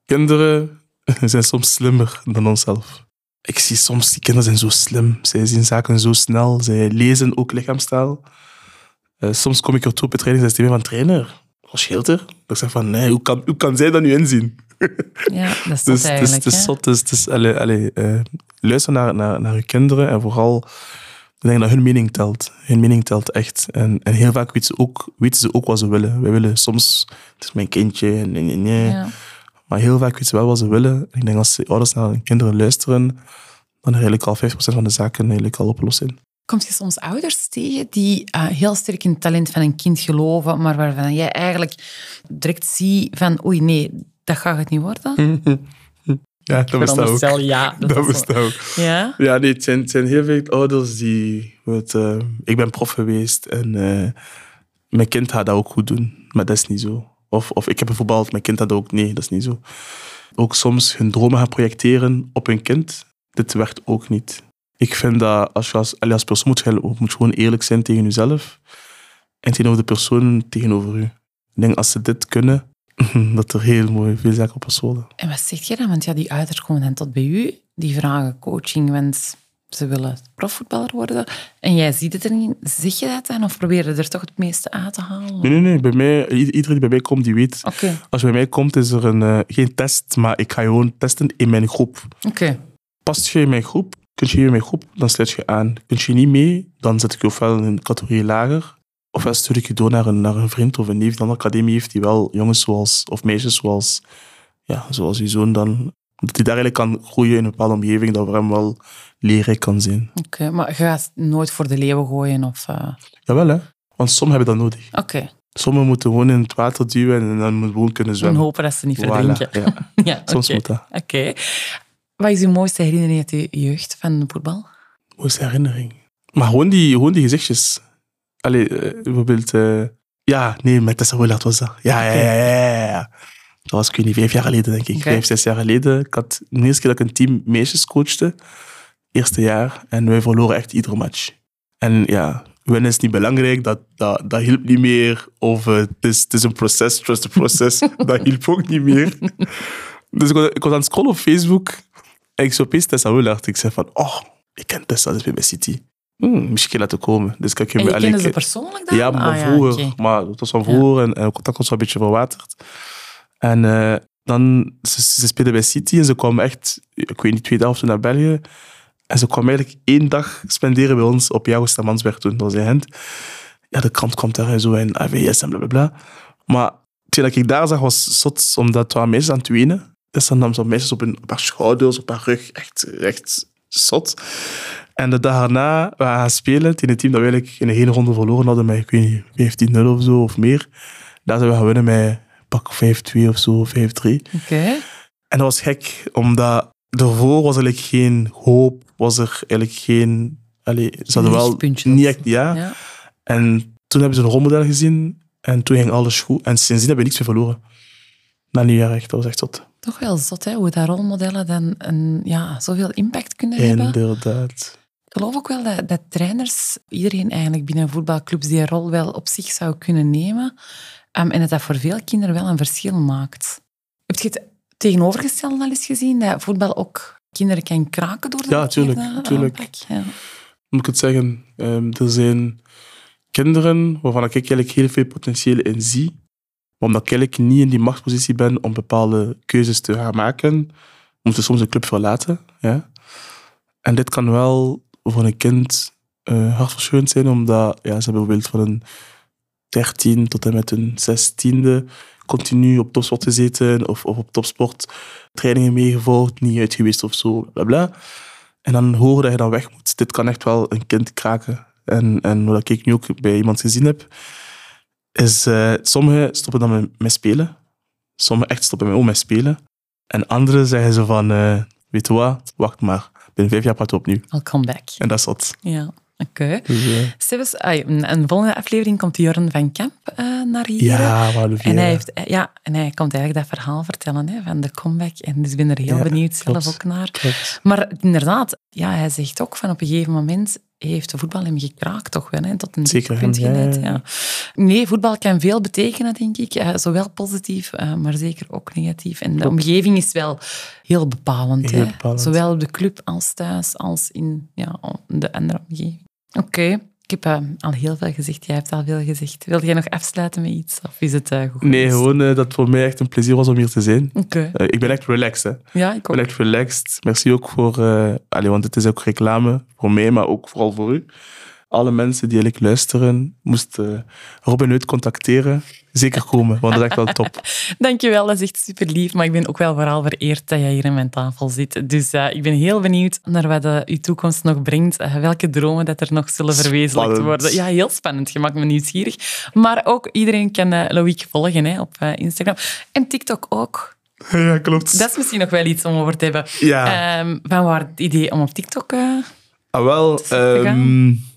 kinderen zijn soms slimmer dan onszelf. Ik zie soms, die kinderen zijn zo slim. Zij zien zaken zo snel. Zij lezen ook lichaamstaal. Eh, soms kom ik er toe op het trainingssysteem van trainer. Wat scheelt er? Ik zeg van, nee, hoe kan, hoe kan zij dat nu inzien? Ja, dat is Dus eigenlijk. het is hè. zot. Dus, het is, allee, allee, eh, luister naar, naar, naar je kinderen en vooral, ik denk dat hun mening telt. Hun mening telt echt. En, en heel vaak weten ze, ook, weten ze ook wat ze willen. Wij willen soms, het is mijn kindje, nee, nee, nee. Ja. Maar heel vaak weten ze wel wat ze willen. Ik denk als de ouders naar hun kinderen luisteren, dan eigenlijk al 5% van de zaken eigenlijk al opgelost Komt je soms ouders tegen die eh, heel sterk in het talent van een kind geloven, maar waarvan jij eigenlijk direct ziet van oei, nee, dat gaat het niet worden? Ja, dat bestaat ook. Ja. Dat bestaat ook. Ja? Ja, nee, het zijn, het zijn heel veel ouders die... Het, eh, ik ben prof geweest en eh, mijn kind gaat dat ook goed doen. Maar dat is niet zo. Of, of ik heb gevoetbald, mijn kind dat ook... Nee, dat is niet zo. Ook soms hun dromen gaan projecteren op hun kind. Dit werkt ook niet. Ik vind dat als je als, als persoon moet, je, moet je gewoon eerlijk zijn tegen jezelf. En tegenover de persoon tegenover u. Ik denk als ze dit kunnen, dat er heel mooi veel zaken op worden. En wat zeg je dan? Want ja, die ouders komen dan tot bij u, die vragen coaching, want ze willen profvoetballer worden. En jij ziet het er niet. Zeg je dat dan? Of probeer je er toch het meeste uit te halen? Nee, nee, nee. Bij mij, iedereen die bij mij komt, die weet Als je bij mij komt, is er een, eh, geen test, maar ik ga je gewoon testen in mijn groep. oké. Past je in mijn groep, kun je hier mijn groep, dan sluit je aan. Kun je niet mee, dan zet ik je ofwel in een categorie lager, ofwel stuur ik je door naar een, naar een vriend of een neef die een andere academie heeft, die wel jongens zoals, of meisjes zoals, ja, zoals je zoon dan, dat hij daar eigenlijk kan groeien in een bepaalde omgeving, dat voor hem wel leerrijk kan zijn. Oké, maar je gaat nooit voor de leeuwen gooien of... eh, Jawel hè, want sommigen hebben dat nodig. Oké, Sommigen moeten gewoon in het water duwen en dan moeten gewoon kunnen dan zwemmen. hopen dat ze niet Voilà, verdrinken. ja. Ja, Soms moet dat. Oké. Wat is uw mooiste herinnering uit je jeugd van voetbal? mooiste herinnering. Maar gewoon die, gewoon die gezichtjes. Allee, eh, bijvoorbeeld... eh, ja, nee, met Tessa Willard was dat. Ja, ja, ja, ja. Dat was, ik weet niet, vijf jaar geleden, denk ik. Vijf, zes jaar geleden. Ik had de eerste keer dat ik een team meisjes coachte. Eerste jaar. En wij verloren echt iedere match. En ja, winnen is niet belangrijk. Dat, dat, dat hielp niet meer. Of eh, het, is, het is een proces, trust the process. dat hielp ook niet meer. Dus ik was, ik was aan het scrollen op Facebook. Ik zie opeens Tessa Willard. Ik zei van, oh, ik ken Tessa, dat is bij mijn City. Hmm, misschien laten komen. Dus ik heb En je allee, kende ze persoonlijk dan? ja, maar Ah, vroeger. Maar het was van vroeger en, en contact was wel een beetje verwaterd. En dan, ze, ze speelden bij City en ze kwamen echt, ik weet niet, tweede helft naar België. En ze kwamen eigenlijk één dag spenderen bij ons op Jago Stamansberg toen, dat was in Gent. Ja, de krant kwam daar en zo en AVS en blablabla. Maar hetgeen dat ik daar zag was zot, omdat het waren aan het wenen. Dus dan nam ze meisjes op, hun, op haar schouders, op haar rug. Echt, echt zot. En de dag daarna we gaan spelen tegen een team dat we eigenlijk in de hele ronde verloren hadden met, ik weet niet, 15-0 of zo of meer. Daar zijn we gaan winnen met pak 5-2 of zo, 5-3. Oké. En dat was gek, omdat daarvoor was eigenlijk geen hoop, was er eigenlijk geen... Allee, ze hadden wel niet echt, ja. Ja. En toen hebben ze een rolmodel gezien en toen ging alles goed. En sindsdien hebben we niks meer verloren. Na nieuwjaar echt, dat was echt zot. Toch wel zot, hè? Hoe dat rolmodellen dan een, ja, zoveel impact kunnen hebben. Inderdaad. Ik geloof ook wel dat, dat trainers, iedereen eigenlijk binnen voetbalclubs, die rol wel op zich zou kunnen nemen. Um, en dat dat voor veel kinderen wel een verschil maakt. Heb je het tegenovergestelde al eens gezien? Dat voetbal ook kinderen kan kraken door de Ja, tuurlijk. tuurlijk. Ja. Moet ik het zeggen? Um, er zijn kinderen waarvan ik eigenlijk heel veel potentieel in zie. Omdat ik niet in die machtspositie ben om bepaalde keuzes te gaan maken, moeten soms een club verlaten. Ja? En dit kan wel voor een kind uh, hartverscheurend zijn, omdat ja, ze bijvoorbeeld van een 13 tot en met een 16e continu op topsport gezeten of, of op topsport trainingen meegevolgd, niet uit geweest of zo, bla bla. En dan horen dat je dan weg moet. Dit kan echt wel een kind kraken. En, en wat ik nu ook bij iemand gezien heb, is uh, sommigen stoppen dan met, met spelen. Sommigen echt stoppen met, met spelen. En anderen zeggen ze van, uh, weet je wat, wacht maar. Binnen vijf jaar praten we opnieuw. I'll come back. En dat is wat. Ja. Oké. Okay. Dus, uh... een volgende aflevering komt Jorn van Kamp uh, naar hier. Ja, en hij, heeft, ja, en hij komt eigenlijk dat verhaal vertellen hè, van de comeback. En dus ik ben er heel benieuwd zelf ook naar. Klopt. Maar inderdaad, ja, hij zegt ook van op een gegeven moment heeft de voetbal hem gekraakt toch wel, hè, tot een Zeker, punt. Ja. Nee, voetbal kan veel betekenen, denk ik. Uh, zowel positief, uh, maar zeker ook negatief. En de omgeving is wel heel bepalend. Heel hè. bepalend. Zowel op de club als thuis, als in ja, de andere omgeving. Oké. Ik heb uh, al heel veel gezegd. Jij hebt al veel gezegd. Wil jij nog afsluiten met iets? Of is het uh, goed? Nee, gewoon uh, dat het voor mij echt een plezier was om hier te zijn. Okay. ik ben echt relaxed. Hè. Ja, ik ook. ben echt relaxed. Merci ook voor... Allez, want het is ook reclame voor mij, maar ook vooral voor u alle mensen die eigenlijk luisteren, moesten Robin uit contacteren. Zeker komen, want dat is echt wel top. Dankjewel, dat is echt super lief. Maar ik ben ook wel vooral vereerd dat jij hier aan mijn tafel zit. Dus uh, ik ben heel benieuwd naar wat uh, uw toekomst nog brengt. Uh, welke dromen dat er nog zullen verwezenlijkt spannend. worden. Ja, heel spannend. Je maakt me nieuwsgierig. Maar ook iedereen kan uh, Loïc volgen hè, op Instagram. En TikTok ook. Ja, klopt. Dat is misschien nog wel iets om over te hebben. Ja. Um, van waar het idee om op TikTok ah, wel, te gaan? Um,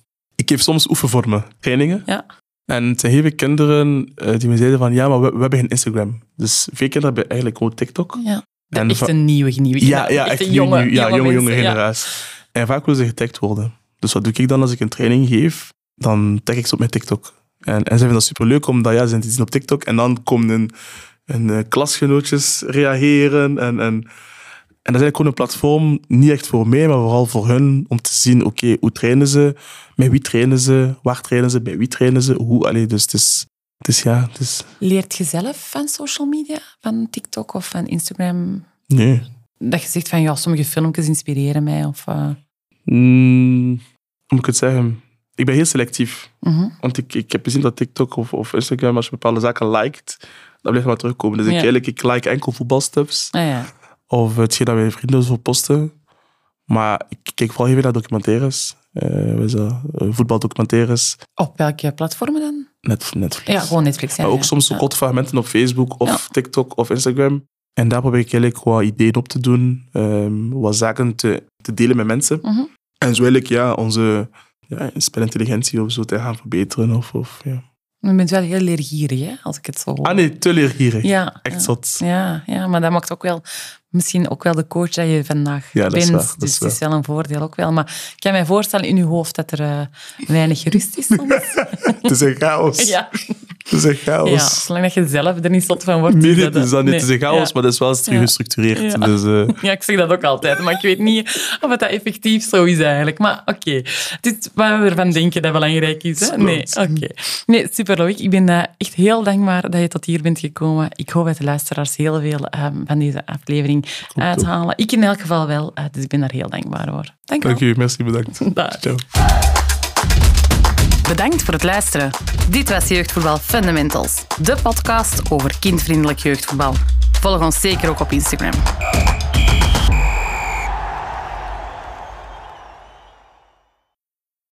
ik geef soms oefenvormen, trainingen. Ja. En zijn heel veel kinderen uh, die me zeiden van ja, maar we, we, hebben geen Instagram. Dus veel kinderen hebben eigenlijk gewoon TikTok. Ja. De en echt een nieuwe, nieuwe Ja, ja echt, een jonge, nieuw, ja, jonge, jonge, jonge generatie. En vaak willen ze getagd worden. Dus wat doe ik dan als ik een training geef? Dan tag ik ze op mijn TikTok. En, en ze vinden dat superleuk, omdat ja, ze zijn te zien op TikTok. En dan komen hun, hun uh, klasgenootjes reageren. En, en, en dat is eigenlijk gewoon een platform, niet echt voor mij, maar vooral voor hun, om te zien, oké, okay, hoe trainen ze, met wie trainen ze, waar trainen ze, bij wie trainen ze, hoe, allee, dus het is, het is ja... Het is... Leert je zelf van social media, van TikTok of van Instagram? Nee. Dat je zegt van, ja, sommige filmpjes inspireren mij, of... Uh... Mm, hoe moet ik het zeggen? Ik ben heel selectief. Mm -hmm. Want ik, ik heb gezien dat TikTok of, of Instagram, als je bepaalde zaken liked, dan blijft maar terugkomen. Dus Ja. ik, eigenlijk, ik like enkel voetbalstuffs. Ah, ja. Of hetgeen dat mijn vrienden zo posten. Maar ik kijk vooral veel naar documentaires. Uh, dat? Uh, voetbaldocumentaires. Op welke platformen dan? Net, Netflix. Ja, gewoon Netflix. Ja, maar ook ja. soms Ja. korte fragmenten op Facebook of. TikTok of Instagram. En daar probeer ik eigenlijk wat ideeën op te doen. ehm, wat zaken te, te delen met mensen. Mhm. En zo eigenlijk ja, onze ja, spelintelligentie of zo te gaan verbeteren. Of, of, ja. Je bent wel heel leergierig, hè, als ik het zo hoor. Ah nee, te leergierig. Ja, Echt zot. Ja, ja, maar dat maakt ook wel misschien ook wel de coach dat je vandaag Ja, dat bent. waar, dat dus is het is wel een voordeel ook wel. Maar ik kan mij voorstellen in uw hoofd dat er eh, weinig rust is soms. Het is een chaos. ja. Het is een chaos. ja, zolang dat je zelf er niet zot van wordt. Nee, is nee, dat- dan niet. Het is een nee, chaos, ja. maar dat is wel gestructureerd. Ja. Dus, eh, Ja, ik zeg dat ook altijd, maar ik weet niet of het dat effectief zo is eigenlijk. Maar oké, het is wat we ervan denken dat belangrijk is. Hè? Nee, oké. Nee, super Loïc. Ik ben eh, echt heel dankbaar dat je tot hier bent gekomen. Ik hoop dat de luisteraars heel veel ehm, van deze aflevering uithalen. Ik in elk geval wel, eh, dus ik ben daar heel dankbaar voor. Dank je dank u, merci, bedankt. Dag. Ciao. Bedankt voor het luisteren. Dit was Jeugdvoetbal Fundamentals, de podcast over kindvriendelijk jeugdvoetbal. Volg ons zeker ook op Instagram.